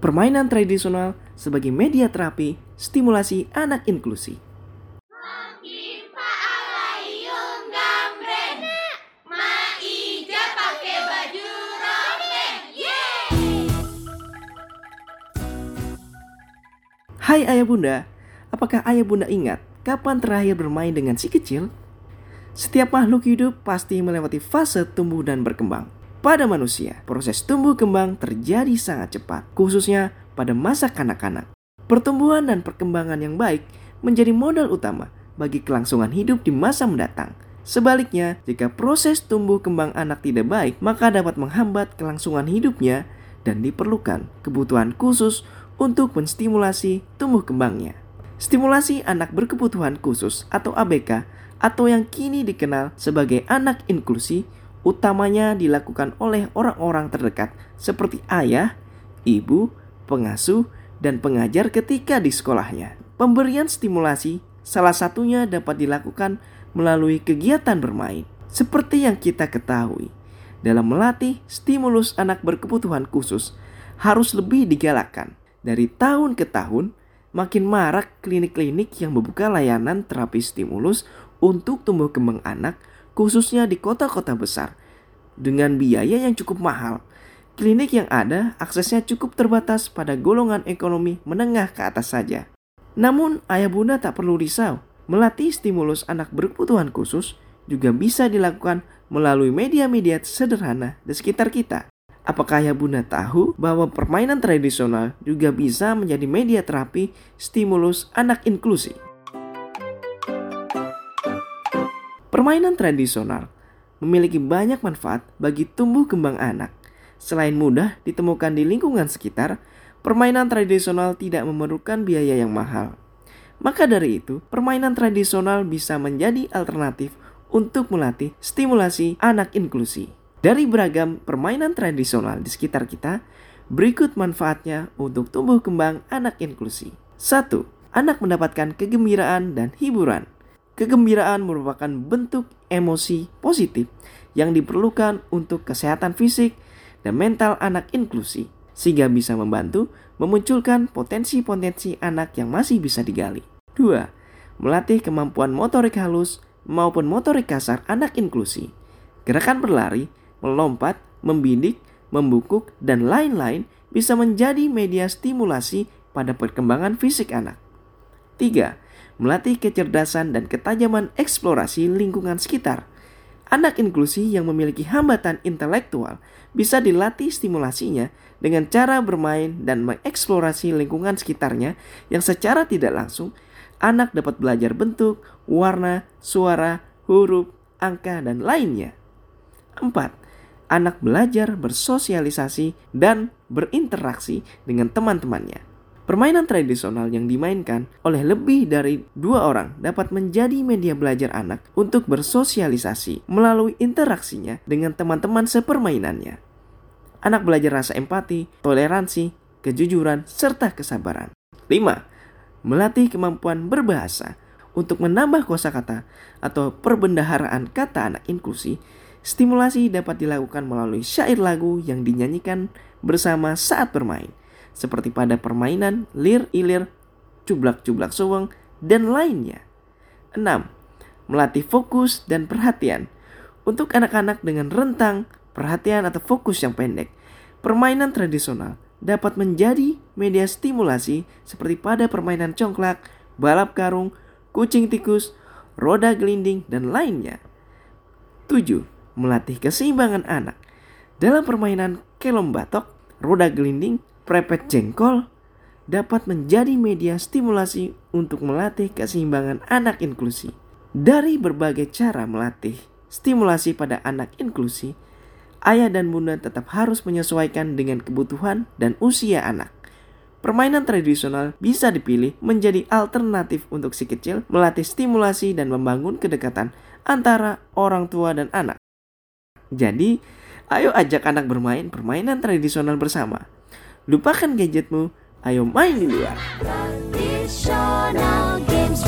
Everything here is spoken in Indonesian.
permainan tradisional sebagai media terapi stimulasi anak inklusi. Hai ayah bunda, apakah ayah bunda ingat kapan terakhir bermain dengan si kecil? Setiap makhluk hidup pasti melewati fase tumbuh dan berkembang. Pada manusia, proses tumbuh kembang terjadi sangat cepat, khususnya pada masa kanak-kanak. Pertumbuhan dan perkembangan yang baik menjadi modal utama bagi kelangsungan hidup di masa mendatang. Sebaliknya, jika proses tumbuh kembang anak tidak baik, maka dapat menghambat kelangsungan hidupnya dan diperlukan kebutuhan khusus untuk menstimulasi tumbuh kembangnya. Stimulasi anak berkebutuhan khusus atau ABK atau yang kini dikenal sebagai anak inklusi utamanya dilakukan oleh orang-orang terdekat seperti ayah, ibu, pengasuh, dan pengajar ketika di sekolahnya. Pemberian stimulasi salah satunya dapat dilakukan melalui kegiatan bermain. Seperti yang kita ketahui, dalam melatih stimulus anak berkebutuhan khusus harus lebih digalakkan. Dari tahun ke tahun, makin marak klinik-klinik yang membuka layanan terapi stimulus untuk tumbuh kembang anak khususnya di kota-kota besar. Dengan biaya yang cukup mahal, klinik yang ada aksesnya cukup terbatas pada golongan ekonomi menengah ke atas saja. Namun, ayah bunda tak perlu risau. Melatih stimulus anak berkebutuhan khusus juga bisa dilakukan melalui media-media sederhana di sekitar kita. Apakah ayah bunda tahu bahwa permainan tradisional juga bisa menjadi media terapi stimulus anak inklusi? Permainan tradisional memiliki banyak manfaat bagi tumbuh kembang anak. Selain mudah ditemukan di lingkungan sekitar, permainan tradisional tidak memerlukan biaya yang mahal. Maka dari itu, permainan tradisional bisa menjadi alternatif untuk melatih stimulasi anak inklusi. Dari beragam permainan tradisional di sekitar kita, berikut manfaatnya untuk tumbuh kembang anak inklusi. 1. Anak mendapatkan kegembiraan dan hiburan. Kegembiraan merupakan bentuk emosi positif yang diperlukan untuk kesehatan fisik dan mental anak inklusi, sehingga bisa membantu memunculkan potensi-potensi anak yang masih bisa digali. 2. Melatih kemampuan motorik halus maupun motorik kasar anak inklusi. Gerakan berlari, melompat, membidik, membungkuk, dan lain-lain bisa menjadi media stimulasi pada perkembangan fisik anak. 3 melatih kecerdasan dan ketajaman eksplorasi lingkungan sekitar. Anak inklusi yang memiliki hambatan intelektual bisa dilatih stimulasinya dengan cara bermain dan mengeksplorasi lingkungan sekitarnya yang secara tidak langsung anak dapat belajar bentuk, warna, suara, huruf, angka, dan lainnya. 4. Anak belajar bersosialisasi dan berinteraksi dengan teman-temannya. Permainan tradisional yang dimainkan oleh lebih dari dua orang dapat menjadi media belajar anak untuk bersosialisasi melalui interaksinya dengan teman-teman sepermainannya. Anak belajar rasa empati, toleransi, kejujuran, serta kesabaran. 5. Melatih kemampuan berbahasa untuk menambah kosakata atau perbendaharaan kata anak inklusi Stimulasi dapat dilakukan melalui syair lagu yang dinyanyikan bersama saat bermain seperti pada permainan lir ilir, cublak-cublak soweng, dan lainnya. 6. Melatih fokus dan perhatian. Untuk anak-anak dengan rentang, perhatian atau fokus yang pendek, permainan tradisional dapat menjadi media stimulasi seperti pada permainan congklak, balap karung, kucing tikus, roda gelinding, dan lainnya. 7. Melatih keseimbangan anak. Dalam permainan kelom batok, roda gelinding, prepet jengkol dapat menjadi media stimulasi untuk melatih keseimbangan anak inklusi. Dari berbagai cara melatih stimulasi pada anak inklusi, ayah dan bunda tetap harus menyesuaikan dengan kebutuhan dan usia anak. Permainan tradisional bisa dipilih menjadi alternatif untuk si kecil melatih stimulasi dan membangun kedekatan antara orang tua dan anak. Jadi, ayo ajak anak bermain permainan tradisional bersama. Lupakan gadgetmu, ayo main di luar. Traditional games